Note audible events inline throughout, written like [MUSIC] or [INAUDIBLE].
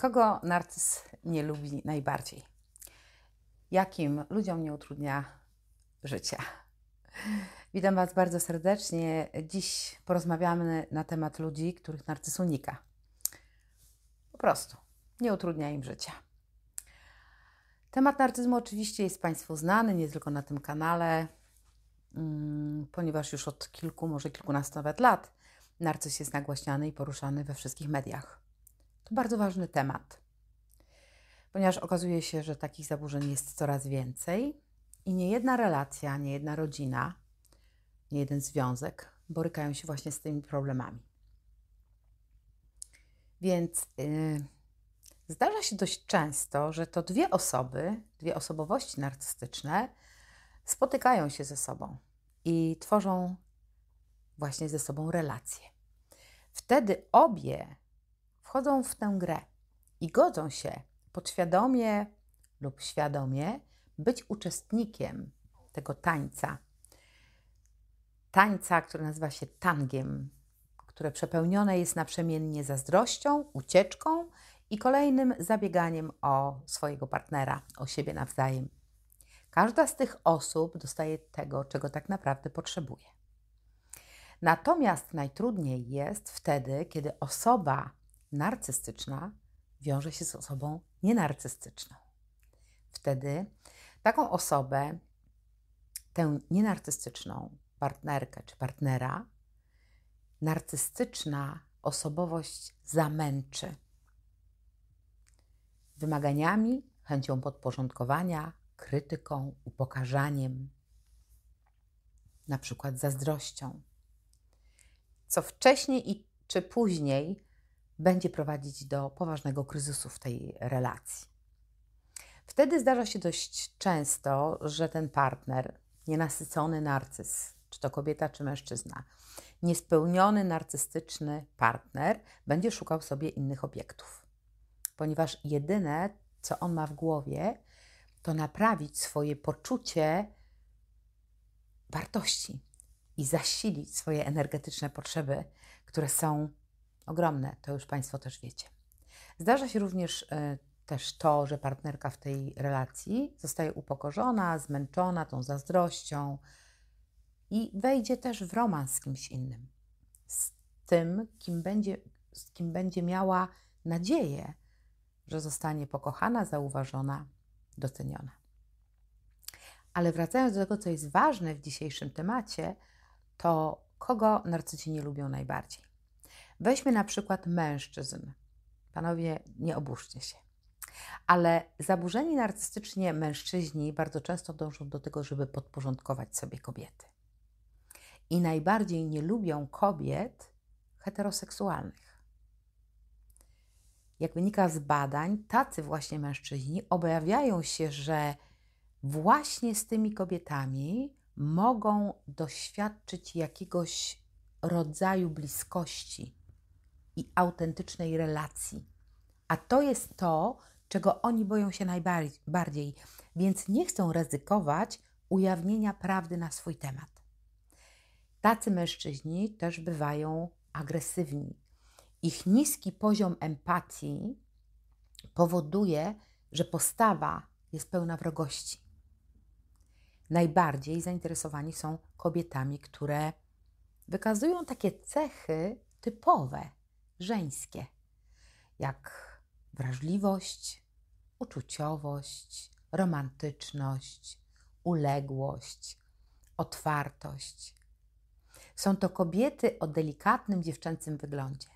Kogo narcyz nie lubi najbardziej? Jakim ludziom nie utrudnia życia? Witam Was bardzo serdecznie. Dziś porozmawiamy na temat ludzi, których narcyz unika. Po prostu nie utrudnia im życia. Temat narcyzmu oczywiście jest Państwu znany, nie tylko na tym kanale, mm, ponieważ już od kilku, może kilkunastu nawet lat narcyz jest nagłaśniany i poruszany we wszystkich mediach. To bardzo ważny temat, ponieważ okazuje się, że takich zaburzeń jest coraz więcej i nie jedna relacja, nie jedna rodzina, nie jeden związek borykają się właśnie z tymi problemami. Więc yy, zdarza się dość często, że to dwie osoby, dwie osobowości narcystyczne spotykają się ze sobą i tworzą właśnie ze sobą relacje. Wtedy obie wchodzą w tę grę i godzą się podświadomie lub świadomie być uczestnikiem tego tańca. Tańca, który nazywa się tangiem, które przepełnione jest naprzemiennie zazdrością, ucieczką i kolejnym zabieganiem o swojego partnera, o siebie nawzajem. Każda z tych osób dostaje tego, czego tak naprawdę potrzebuje. Natomiast najtrudniej jest wtedy, kiedy osoba narcystyczna wiąże się z osobą nienarcystyczną. Wtedy taką osobę, tę nienarcystyczną partnerkę czy partnera, narcystyczna osobowość zamęczy wymaganiami, chęcią podporządkowania, krytyką, upokarzaniem, na przykład zazdrością, co wcześniej i czy później będzie prowadzić do poważnego kryzysu w tej relacji. Wtedy zdarza się dość często, że ten partner, nienasycony narcyz, czy to kobieta, czy mężczyzna, niespełniony narcystyczny partner będzie szukał sobie innych obiektów, ponieważ jedyne, co on ma w głowie, to naprawić swoje poczucie wartości i zasilić swoje energetyczne potrzeby, które są ogromne, to już Państwo też wiecie. Zdarza się również y, też to, że partnerka w tej relacji zostaje upokorzona, zmęczona tą zazdrością i wejdzie też w romans z kimś innym. Z tym, kim będzie, z kim będzie miała nadzieję, że zostanie pokochana, zauważona, doceniona. Ale wracając do tego, co jest ważne w dzisiejszym temacie, to kogo narcyci nie lubią najbardziej? Weźmy na przykład mężczyzn. Panowie, nie oburzcie się. Ale zaburzeni narcystycznie mężczyźni bardzo często dążą do tego, żeby podporządkować sobie kobiety. I najbardziej nie lubią kobiet heteroseksualnych. Jak wynika z badań, tacy właśnie mężczyźni objawiają się, że właśnie z tymi kobietami mogą doświadczyć jakiegoś rodzaju bliskości, i autentycznej relacji. A to jest to, czego oni boją się najbardziej, więc nie chcą ryzykować ujawnienia prawdy na swój temat. Tacy mężczyźni też bywają agresywni. Ich niski poziom empatii powoduje, że postawa jest pełna wrogości. Najbardziej zainteresowani są kobietami, które wykazują takie cechy typowe żeńskie, jak wrażliwość, uczuciowość, romantyczność, uległość, otwartość. Są to kobiety o delikatnym dziewczęcym wyglądzie.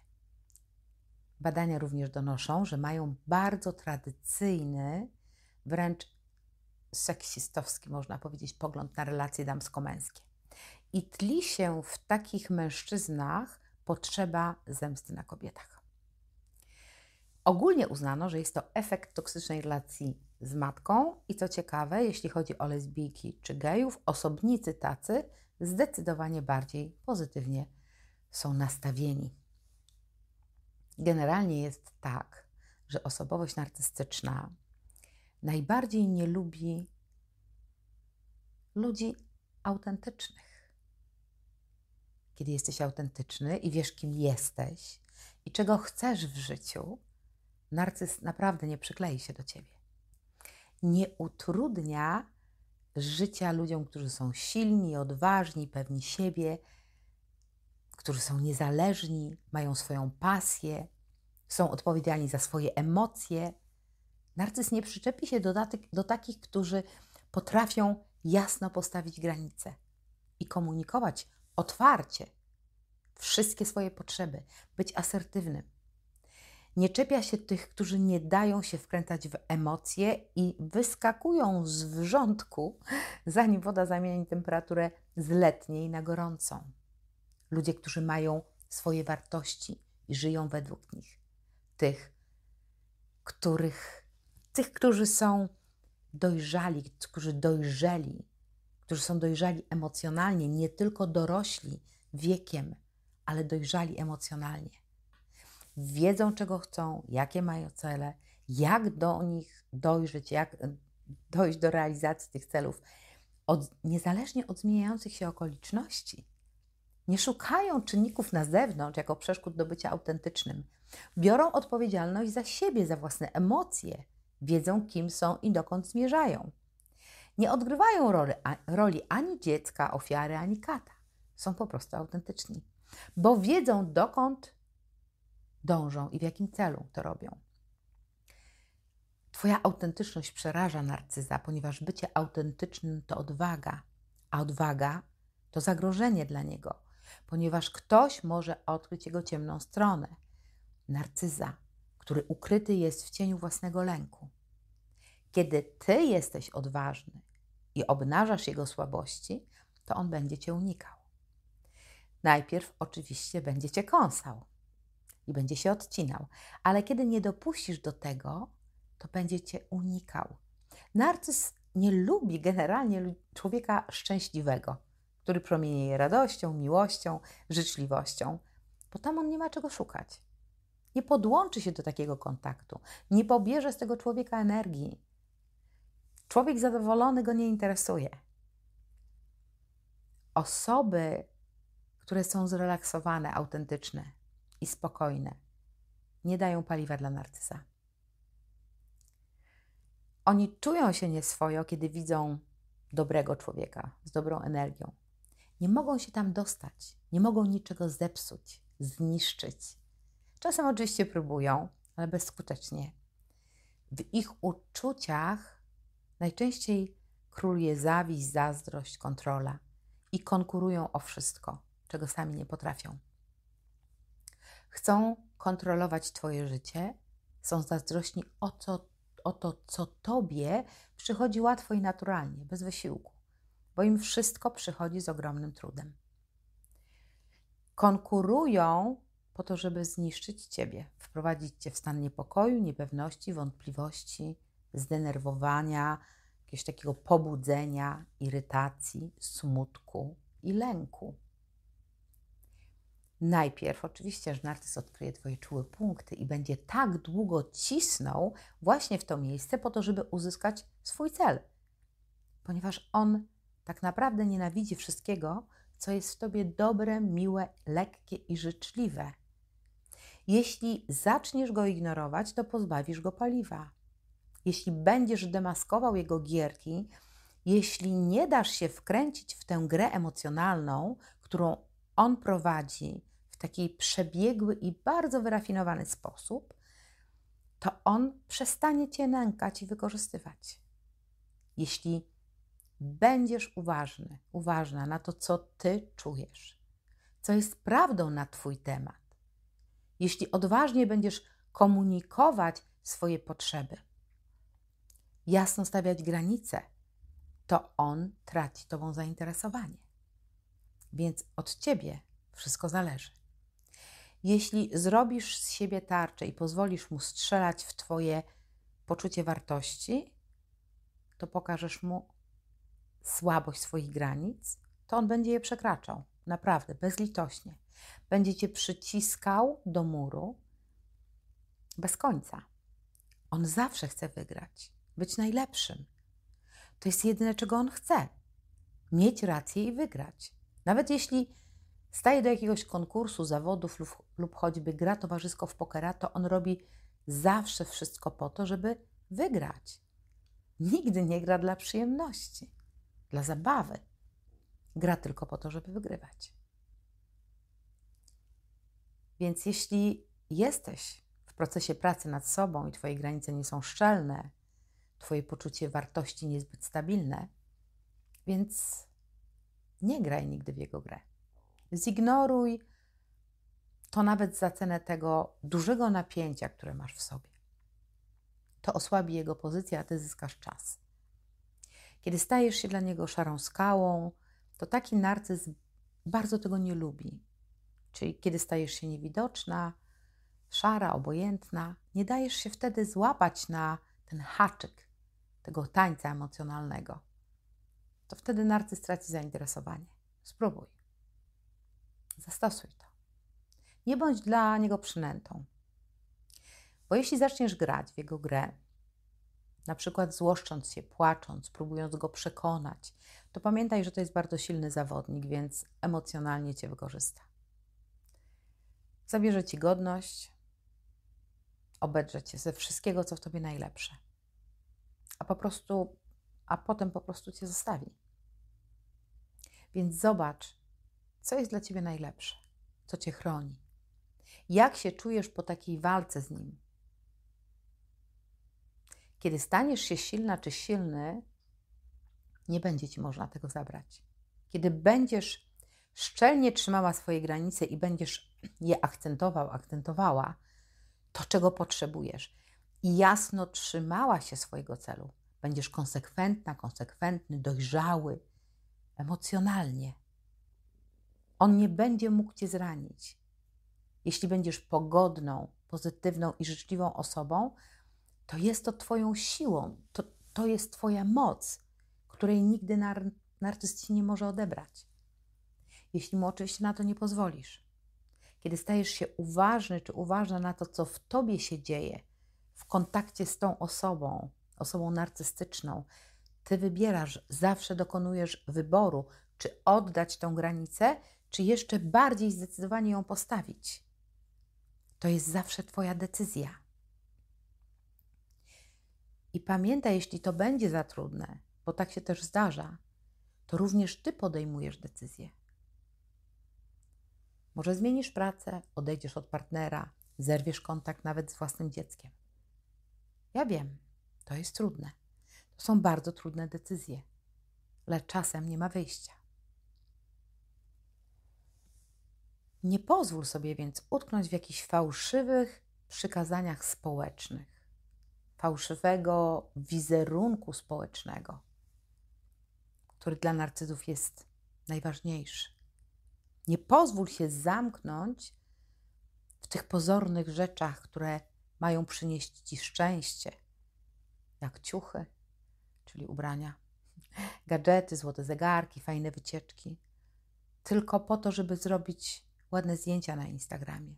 Badania również donoszą, że mają bardzo tradycyjny, wręcz seksistowski, można powiedzieć, pogląd na relacje damsko-męskie. I tli się w takich mężczyznach potrzeba zemsty na kobietach. Ogólnie uznano, że jest to efekt toksycznej relacji z matką i co ciekawe, jeśli chodzi o lesbijki czy gejów, osobnicy tacy zdecydowanie bardziej pozytywnie są nastawieni. Generalnie jest tak, że osobowość narcystyczna najbardziej nie lubi ludzi autentycznych. Kiedy jesteś autentyczny i wiesz, kim jesteś i czego chcesz w życiu, narcyz naprawdę nie przyklei się do ciebie. Nie utrudnia życia ludziom, którzy są silni, odważni, pewni siebie, którzy są niezależni, mają swoją pasję, są odpowiedzialni za swoje emocje. Narcyz nie przyczepi się do, do takich, którzy potrafią jasno postawić granice i komunikować otwarcie wszystkie swoje potrzeby, być asertywnym. Nie czepia się tych, którzy nie dają się wkręcać w emocje i wyskakują z wrzątku, zanim woda zamieni temperaturę z letniej na gorącą. Ludzie, którzy mają swoje wartości i żyją według nich. Tych, których, tych, którzy są dojrzali, którzy dojrzeli, którzy są dojrzali emocjonalnie, nie tylko dorośli wiekiem, ale dojrzali emocjonalnie. Wiedzą, czego chcą, jakie mają cele, jak do nich dojrzeć, jak dojść do realizacji tych celów, od, niezależnie od zmieniających się okoliczności. Nie szukają czynników na zewnątrz jako przeszkód do bycia autentycznym. Biorą odpowiedzialność za siebie, za własne emocje, wiedzą, kim są i dokąd zmierzają. Nie odgrywają roli, roli ani dziecka, ofiary, ani kata. Są po prostu autentyczni, bo wiedzą, dokąd dążą i w jakim celu to robią. Twoja autentyczność przeraża narcyza, ponieważ bycie autentycznym to odwaga, a odwaga to zagrożenie dla niego, ponieważ ktoś może odkryć jego ciemną stronę. Narcyza, który ukryty jest w cieniu własnego lęku. Kiedy ty jesteś odważny i obnażasz jego słabości, to on będzie cię unikał. Najpierw oczywiście będzie cię kąsał i będzie się odcinał, ale kiedy nie dopuścisz do tego, to będzie cię unikał. Narcyz nie lubi generalnie człowieka szczęśliwego, który promienieje radością, miłością, życzliwością, bo tam on nie ma czego szukać. Nie podłączy się do takiego kontaktu, nie pobierze z tego człowieka energii, Człowiek zadowolony go nie interesuje. Osoby, które są zrelaksowane, autentyczne i spokojne, nie dają paliwa dla narcyza. Oni czują się nieswojo, kiedy widzą dobrego człowieka z dobrą energią. Nie mogą się tam dostać, nie mogą niczego zepsuć, zniszczyć. Czasem oczywiście próbują, ale bezskutecznie. W ich uczuciach Najczęściej króluje zawiść, zazdrość, kontrola i konkurują o wszystko, czego sami nie potrafią. Chcą kontrolować Twoje życie, są zazdrośni o, o to, co Tobie przychodzi łatwo i naturalnie, bez wysiłku, bo im wszystko przychodzi z ogromnym trudem. Konkurują po to, żeby zniszczyć Ciebie, wprowadzić Cię w stan niepokoju, niepewności, wątpliwości, zdenerwowania, jakiegoś takiego pobudzenia, irytacji, smutku i lęku. Najpierw oczywiście, że narcyz odkryje Twoje czułe punkty i będzie tak długo cisnął właśnie w to miejsce po to, żeby uzyskać swój cel. Ponieważ on tak naprawdę nienawidzi wszystkiego, co jest w Tobie dobre, miłe, lekkie i życzliwe. Jeśli zaczniesz go ignorować, to pozbawisz go paliwa jeśli będziesz demaskował jego gierki, jeśli nie dasz się wkręcić w tę grę emocjonalną, którą on prowadzi w taki przebiegły i bardzo wyrafinowany sposób, to on przestanie cię nękać i wykorzystywać. Jeśli będziesz uważny, uważna na to, co ty czujesz, co jest prawdą na twój temat, jeśli odważnie będziesz komunikować swoje potrzeby, jasno stawiać granice, to on traci Tobą zainteresowanie. Więc od Ciebie wszystko zależy. Jeśli zrobisz z siebie tarczę i pozwolisz mu strzelać w Twoje poczucie wartości, to pokażesz mu słabość swoich granic, to on będzie je przekraczał. Naprawdę, bezlitośnie. Będzie cię przyciskał do muru bez końca. On zawsze chce wygrać, być najlepszym. To jest jedyne, czego on chce. Mieć rację i wygrać. Nawet jeśli staje do jakiegoś konkursu, zawodów lub, lub choćby gra towarzysko w pokera, to on robi zawsze wszystko po to, żeby wygrać. Nigdy nie gra dla przyjemności, dla zabawy. Gra tylko po to, żeby wygrywać. Więc jeśli jesteś w procesie pracy nad sobą i Twoje granice nie są szczelne, Twoje poczucie wartości niezbyt stabilne, więc nie graj nigdy w jego grę. Zignoruj to nawet za cenę tego dużego napięcia, które masz w sobie. To osłabi jego pozycję, a ty zyskasz czas. Kiedy stajesz się dla niego szarą skałą, to taki narcyz bardzo tego nie lubi. Czyli kiedy stajesz się niewidoczna, szara, obojętna, nie dajesz się wtedy złapać na ten haczyk tego tańca emocjonalnego, to wtedy narcyz traci zainteresowanie. Spróbuj. Zastosuj to. Nie bądź dla niego przynętą. Bo jeśli zaczniesz grać w jego grę, na przykład złoszcząc się, płacząc, próbując go przekonać, to pamiętaj, że to jest bardzo silny zawodnik, więc emocjonalnie cię wykorzysta. Zabierze ci godność, obedrze cię ze wszystkiego, co w tobie najlepsze, a po prostu, a potem po prostu cię zostawi. Więc zobacz, co jest dla ciebie najlepsze, co cię chroni. Jak się czujesz po takiej walce z nim? Kiedy staniesz się silna czy silny, nie będzie ci można tego zabrać. Kiedy będziesz szczelnie trzymała swoje granice i będziesz je akcentował, akcentowała, to czego potrzebujesz, i jasno trzymała się swojego celu, będziesz konsekwentna, konsekwentny, dojrzały emocjonalnie. On nie będzie mógł cię zranić. Jeśli będziesz pogodną, pozytywną i życzliwą osobą, to jest to Twoją siłą, to, to jest Twoja moc, której nigdy nar narcyz nie może odebrać. Jeśli mu oczywiście na to nie pozwolisz. Kiedy stajesz się uważny czy uważna na to, co w Tobie się dzieje, w kontakcie z tą osobą, osobą narcystyczną, Ty wybierasz, zawsze dokonujesz wyboru, czy oddać tą granicę, czy jeszcze bardziej zdecydowanie ją postawić. To jest zawsze Twoja decyzja. I pamiętaj, jeśli to będzie za trudne, bo tak się też zdarza, to również Ty podejmujesz decyzję. Może zmienisz pracę, odejdziesz od partnera, zerwiesz kontakt nawet z własnym dzieckiem. Ja wiem, to jest trudne. To są bardzo trudne decyzje, lecz czasem nie ma wyjścia. Nie pozwól sobie więc utknąć w jakichś fałszywych przykazaniach społecznych fałszywego wizerunku społecznego, który dla narcyzów jest najważniejszy. Nie pozwól się zamknąć w tych pozornych rzeczach, które mają przynieść ci szczęście, jak ciuchy, czyli ubrania, gadżety, złote zegarki, fajne wycieczki, tylko po to, żeby zrobić ładne zdjęcia na Instagramie,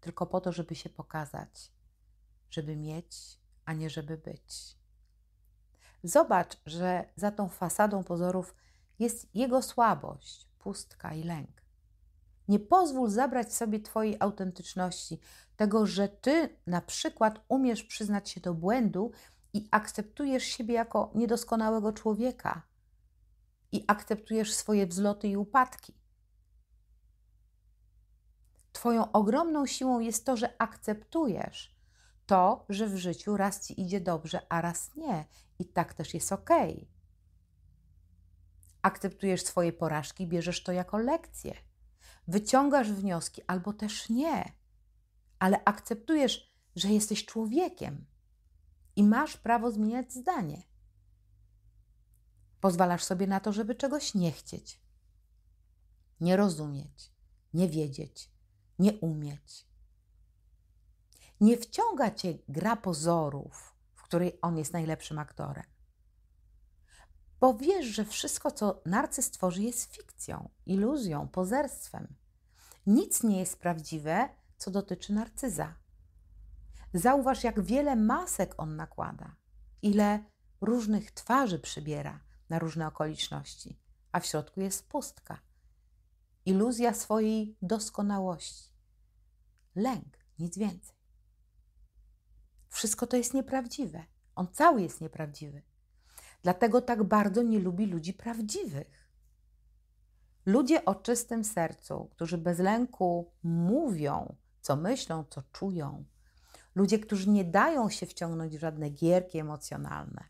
tylko po to, żeby się pokazać, żeby mieć a nie żeby być. Zobacz, że za tą fasadą pozorów jest jego słabość, pustka i lęk. Nie pozwól zabrać sobie Twojej autentyczności, tego, że Ty na przykład umiesz przyznać się do błędu i akceptujesz siebie jako niedoskonałego człowieka i akceptujesz swoje wzloty i upadki. Twoją ogromną siłą jest to, że akceptujesz, to, że w życiu raz ci idzie dobrze, a raz nie. I tak też jest ok. Akceptujesz swoje porażki, bierzesz to jako lekcję. Wyciągasz wnioski albo też nie, ale akceptujesz, że jesteś człowiekiem i masz prawo zmieniać zdanie. Pozwalasz sobie na to, żeby czegoś nie chcieć, nie rozumieć, nie wiedzieć, nie umieć. Nie wciąga cię gra pozorów, w której on jest najlepszym aktorem. Bo wiesz, że wszystko, co narcyz tworzy, jest fikcją, iluzją, pozerstwem. Nic nie jest prawdziwe, co dotyczy narcyza. Zauważ, jak wiele masek on nakłada, ile różnych twarzy przybiera na różne okoliczności, a w środku jest pustka. Iluzja swojej doskonałości. Lęk, nic więcej. Wszystko to jest nieprawdziwe. On cały jest nieprawdziwy. Dlatego tak bardzo nie lubi ludzi prawdziwych. Ludzie o czystym sercu, którzy bez lęku mówią, co myślą, co czują. Ludzie, którzy nie dają się wciągnąć w żadne gierki emocjonalne.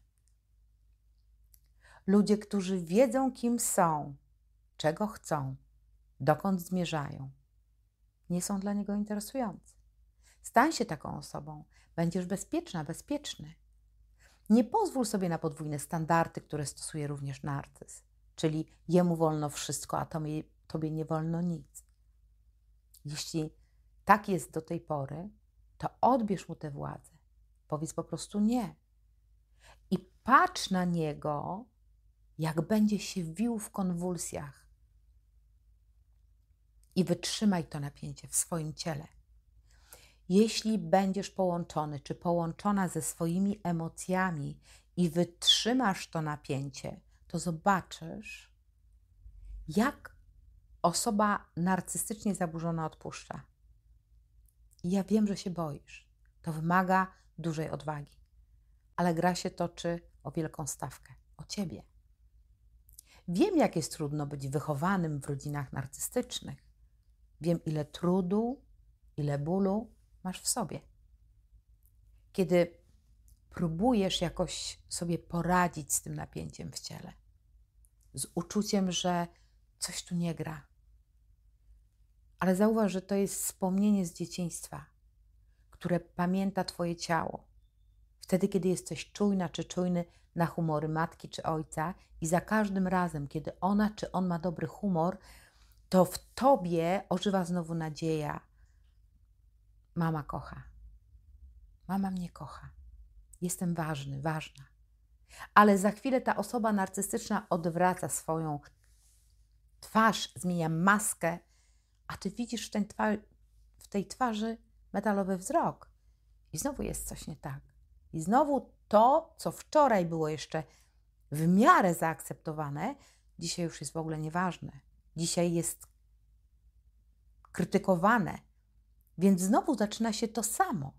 Ludzie, którzy wiedzą, kim są, czego chcą, dokąd zmierzają, nie są dla niego interesujący. Stań się taką osobą, będziesz bezpieczna, bezpieczny. Nie pozwól sobie na podwójne standardy, które stosuje również narcyz, czyli jemu wolno wszystko, a tobie, tobie nie wolno nic. Jeśli tak jest do tej pory, to odbierz mu tę władzę. Powiedz po prostu nie. I patrz na niego, jak będzie się wił w konwulsjach. I wytrzymaj to napięcie w swoim ciele. Jeśli będziesz połączony czy połączona ze swoimi emocjami i wytrzymasz to napięcie, to zobaczysz, jak osoba narcystycznie zaburzona odpuszcza. I ja wiem, że się boisz. To wymaga dużej odwagi, ale gra się toczy o wielką stawkę, o ciebie. Wiem, jak jest trudno być wychowanym w rodzinach narcystycznych. Wiem, ile trudu, ile bólu masz w sobie. Kiedy próbujesz jakoś sobie poradzić z tym napięciem w ciele, z uczuciem, że coś tu nie gra. Ale zauważ, że to jest wspomnienie z dzieciństwa, które pamięta Twoje ciało. Wtedy, kiedy jesteś czujna czy czujny na humory matki czy ojca, i za każdym razem, kiedy ona czy on ma dobry humor, to w tobie ożywa znowu nadzieja, Mama kocha. Mama mnie kocha. Jestem ważny, ważna. Ale za chwilę ta osoba narcystyczna odwraca swoją twarz, zmienia maskę, a ty widzisz w tej, twarzy, w tej twarzy metalowy wzrok. I znowu jest coś nie tak. I znowu to, co wczoraj było jeszcze w miarę zaakceptowane, dzisiaj już jest w ogóle nieważne. Dzisiaj jest krytykowane więc znowu zaczyna się to samo,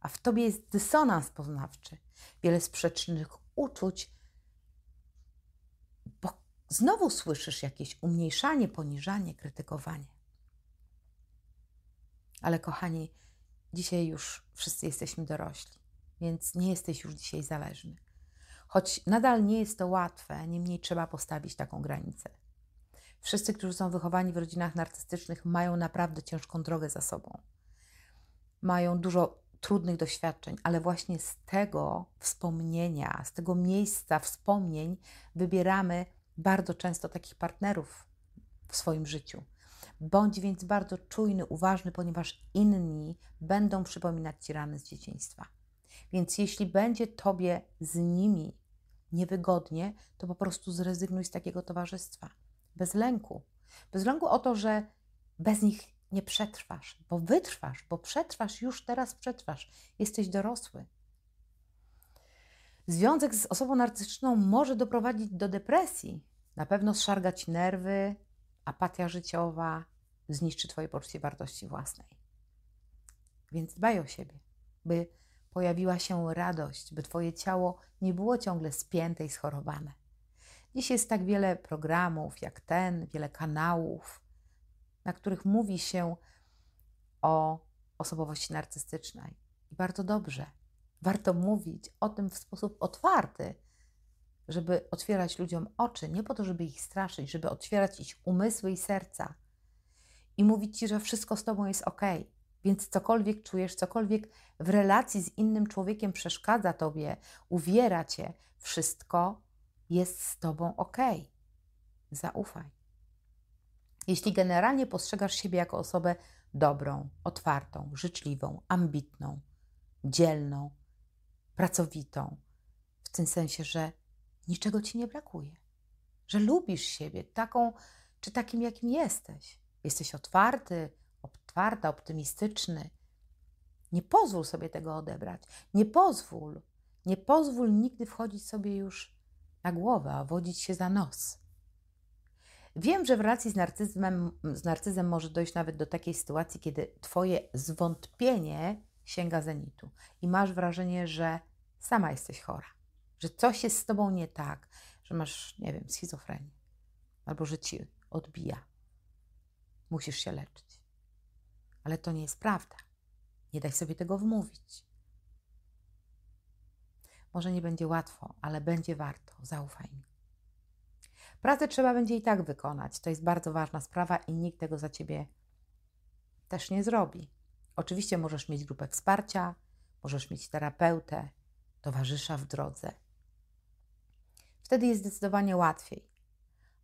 a w tobie jest dysonans poznawczy, wiele sprzecznych uczuć, bo znowu słyszysz jakieś umniejszanie, poniżanie, krytykowanie. Ale kochani, dzisiaj już wszyscy jesteśmy dorośli, więc nie jesteś już dzisiaj zależny. Choć nadal nie jest to łatwe, niemniej trzeba postawić taką granicę. Wszyscy, którzy są wychowani w rodzinach narcystycznych, mają naprawdę ciężką drogę za sobą. Mają dużo trudnych doświadczeń, ale właśnie z tego wspomnienia, z tego miejsca wspomnień wybieramy bardzo często takich partnerów w swoim życiu. Bądź więc bardzo czujny, uważny, ponieważ inni będą przypominać ci rany z dzieciństwa. Więc jeśli będzie tobie z nimi niewygodnie, to po prostu zrezygnuj z takiego towarzystwa bez lęku. Bez lęku o to, że bez nich nie przetrwasz, bo wytrwasz, bo przetrwasz, już teraz przetrwasz. Jesteś dorosły. Związek z osobą narcystyczną może doprowadzić do depresji, na pewno zszargać nerwy, apatia życiowa, zniszczy Twoje poczucie wartości własnej. Więc dbaj o siebie, by pojawiła się radość, by Twoje ciało nie było ciągle spięte i schorowane. Dziś jest tak wiele programów jak ten, wiele kanałów, na których mówi się o osobowości narcystycznej. I bardzo dobrze. Warto mówić o tym w sposób otwarty, żeby otwierać ludziom oczy, nie po to, żeby ich straszyć, żeby otwierać ich umysły i serca i mówić ci, że wszystko z tobą jest ok. Więc cokolwiek czujesz, cokolwiek w relacji z innym człowiekiem przeszkadza tobie, uwiera cię, wszystko jest z Tobą ok. Zaufaj. Jeśli generalnie postrzegasz siebie jako osobę dobrą, otwartą, życzliwą, ambitną, dzielną, pracowitą, w tym sensie, że niczego ci nie brakuje, że lubisz siebie taką czy takim, jakim jesteś. Jesteś otwarty, otwarta, optymistyczny. Nie pozwól sobie tego odebrać. Nie pozwól. Nie pozwól nigdy wchodzić sobie już na głowę, a wodzić się za nos. Wiem, że w relacji z narcyzmem, z narcyzem może dojść nawet do takiej sytuacji, kiedy Twoje zwątpienie sięga zenitu i masz wrażenie, że sama jesteś chora, że coś jest z Tobą nie tak, że masz, nie wiem, schizofrenię albo że Ci odbija. Musisz się leczyć. Ale to nie jest prawda. Nie daj sobie tego wmówić. Może nie będzie łatwo, ale będzie warto. Zaufaj mi. Pracę trzeba będzie i tak wykonać. To jest bardzo ważna sprawa i nikt tego za ciebie też nie zrobi. Oczywiście możesz mieć grupę wsparcia, możesz mieć terapeutę, towarzysza w drodze. Wtedy jest zdecydowanie łatwiej,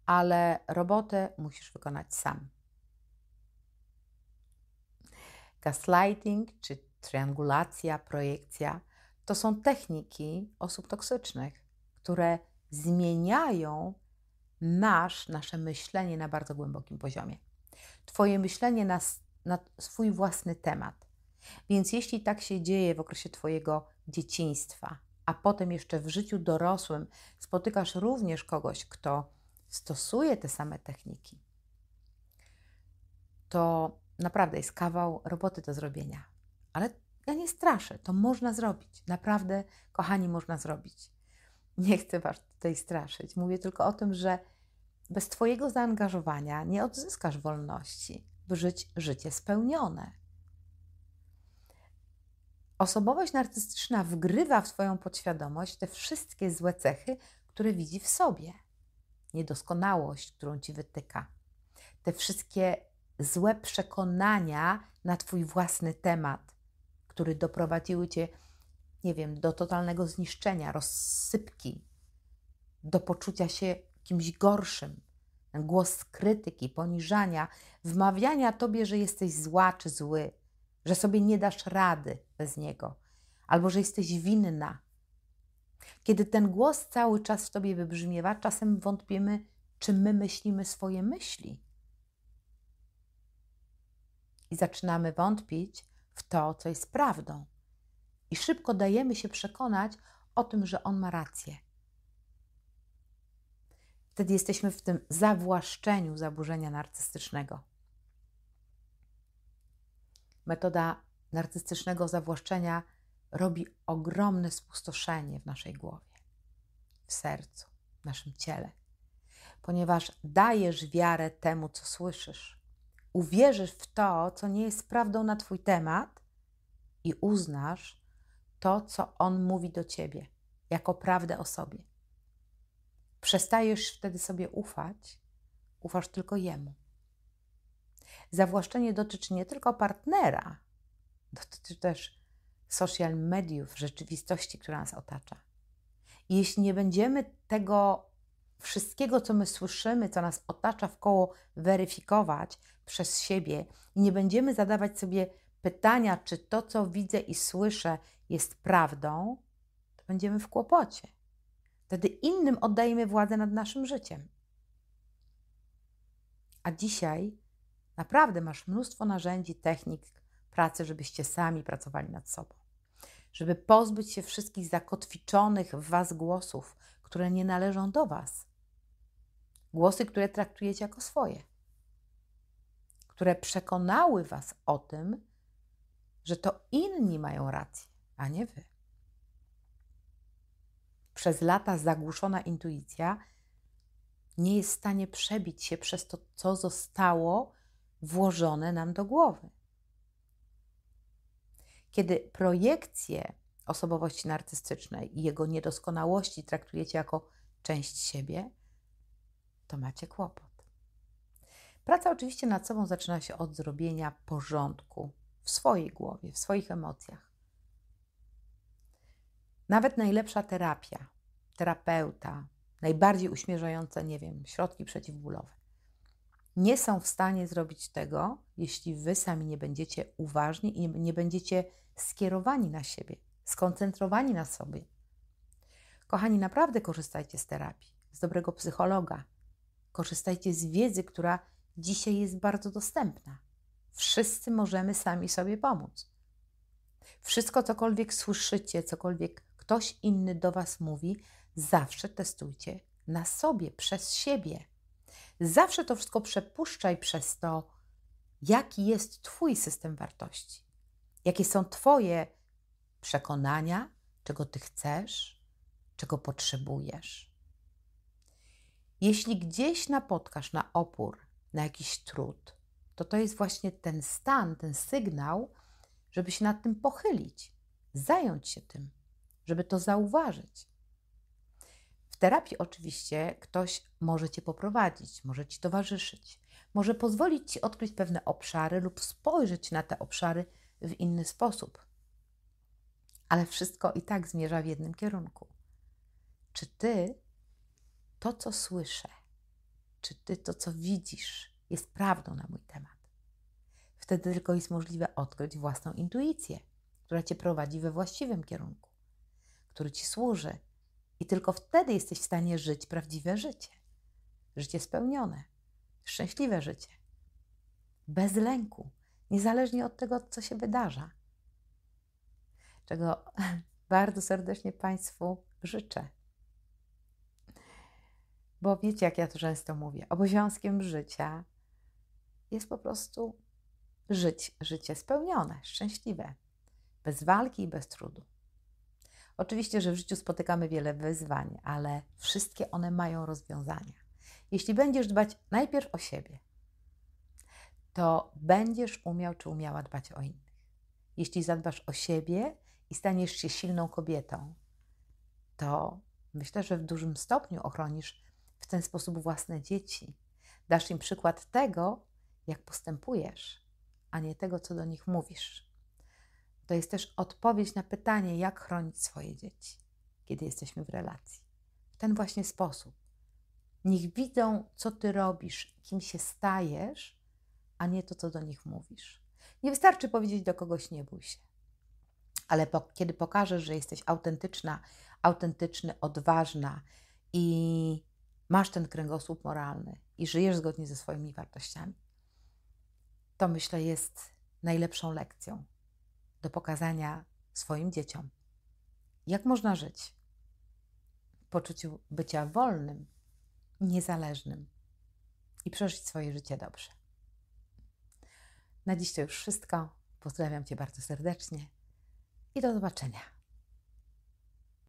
ale robotę musisz wykonać sam. Gaslighting czy triangulacja, projekcja to są techniki osób toksycznych, które zmieniają nasz, nasze myślenie na bardzo głębokim poziomie. Twoje myślenie na, na swój własny temat. Więc jeśli tak się dzieje w okresie Twojego dzieciństwa, a potem jeszcze w życiu dorosłym spotykasz również kogoś, kto stosuje te same techniki, to naprawdę jest kawał roboty do zrobienia. Ale ja nie straszę, to można zrobić. Naprawdę, kochani, można zrobić. [LAUGHS] Nie chcę Was tutaj straszyć. Mówię tylko o tym, że bez Twojego zaangażowania nie odzyskasz wolności, by żyć życie spełnione. Osobowość narcystyczna wgrywa w Twoją podświadomość te wszystkie złe cechy, które widzi w sobie. Niedoskonałość, którą Ci wytyka. Te wszystkie złe przekonania na Twój własny temat, które doprowadziły Cię, nie wiem, do totalnego zniszczenia, rozsypki, do poczucia się kimś gorszym. Ten głos krytyki, poniżania, wmawiania Tobie, że jesteś zła czy zły, że sobie nie dasz rady bez niego, albo że jesteś winna. Kiedy ten głos cały czas w Tobie wybrzmiewa, czasem wątpimy, czy my myślimy swoje myśli. I zaczynamy wątpić w to, co jest prawdą. I szybko dajemy się przekonać o tym, że on ma rację. Wtedy jesteśmy w tym zawłaszczeniu zaburzenia narcystycznego. Metoda narcystycznego zawłaszczenia robi ogromne spustoszenie w naszej głowie, w sercu, w naszym ciele, ponieważ dajesz wiarę temu, co słyszysz. Uwierzysz w to, co nie jest prawdą na Twój temat i uznasz to, co On mówi do Ciebie, jako prawdę o sobie. Przestajesz wtedy sobie ufać, ufasz tylko Jemu. Zawłaszczenie dotyczy nie tylko partnera, dotyczy też social mediów, rzeczywistości, która nas otacza. Jeśli nie będziemy tego wszystkiego, co my słyszymy, co nas otacza w koło, weryfikować przez siebie i nie będziemy zadawać sobie pytania, czy to, co widzę i słyszę, jest prawdą, to będziemy w kłopocie. Wtedy innym oddajemy władzę nad naszym życiem. A dzisiaj naprawdę masz mnóstwo narzędzi, technik pracy, żebyście sami pracowali nad sobą. Żeby pozbyć się wszystkich zakotwiczonych w Was głosów, które nie należą do Was. Głosy, które traktujecie jako swoje, które przekonały Was o tym, że to inni mają rację, a nie Wy przez lata zagłuszona intuicja nie jest w stanie przebić się przez to, co zostało włożone nam do głowy. Kiedy projekcję osobowości narcystycznej i jego niedoskonałości traktujecie jako część siebie, to macie kłopot. Praca oczywiście nad sobą zaczyna się od zrobienia porządku w swojej głowie, w swoich emocjach. Nawet najlepsza terapia, terapeuta, najbardziej uśmierzające, nie wiem, środki przeciwbólowe, nie są w stanie zrobić tego, jeśli wy sami nie będziecie uważni i nie będziecie skierowani na siebie, skoncentrowani na sobie. Kochani, naprawdę korzystajcie z terapii, z dobrego psychologa. Korzystajcie z wiedzy, która dzisiaj jest bardzo dostępna. Wszyscy możemy sami sobie pomóc. Wszystko, cokolwiek słyszycie, cokolwiek ktoś inny do Was mówi, zawsze testujcie na sobie, przez siebie. Zawsze to wszystko przepuszczaj przez to, jaki jest Twój system wartości, jakie są Twoje przekonania, czego Ty chcesz, czego potrzebujesz. Jeśli gdzieś napotkasz na opór, na jakiś trud, to to jest właśnie ten stan, ten sygnał, żeby się nad tym pochylić, zająć się tym, żeby to zauważyć. W terapii oczywiście ktoś może Cię poprowadzić, może Ci towarzyszyć, może pozwolić Ci odkryć pewne obszary lub spojrzeć na te obszary w inny sposób. Ale wszystko i tak zmierza w jednym kierunku. Czy Ty to, co słyszę, czy Ty to, co widzisz, jest prawdą na mój temat? Wtedy tylko jest możliwe odkryć własną intuicję, która Cię prowadzi we właściwym kierunku, który Ci służy i tylko wtedy jesteś w stanie żyć prawdziwe życie. Życie spełnione, szczęśliwe życie. Bez lęku, niezależnie od tego, co się wydarza. Czego [LAUGHS] bardzo serdecznie Państwu życzę. Bo wiecie, jak ja to często mówię, obowiązkiem życia jest po prostu żyć życie spełnione, szczęśliwe, bez walki i bez trudu. Oczywiście, że w życiu spotykamy wiele wyzwań, ale wszystkie one mają rozwiązania. Jeśli będziesz dbać najpierw o siebie, to będziesz umiał czy umiała dbać o innych. Jeśli zadbasz o siebie i staniesz się silną kobietą, to myślę, że w dużym stopniu ochronisz w ten sposób własne dzieci. Dasz im przykład tego, jak postępujesz, a nie tego, co do nich mówisz. To jest też odpowiedź na pytanie, jak chronić swoje dzieci, kiedy jesteśmy w relacji. W ten właśnie sposób. Niech widzą, co ty robisz, kim się stajesz, a nie to, co do nich mówisz. Nie wystarczy powiedzieć do kogoś nie bój się. Ale po, kiedy pokażesz, że jesteś autentyczna, autentyczny, odważna i masz ten kręgosłup moralny i żyjesz zgodnie ze swoimi wartościami, to myślę jest najlepszą lekcją do pokazania swoim dzieciom, jak można żyć w poczuciu bycia wolnym, niezależnym i przeżyć swoje życie dobrze. Na dziś to już wszystko. Pozdrawiam Cię bardzo serdecznie i do zobaczenia.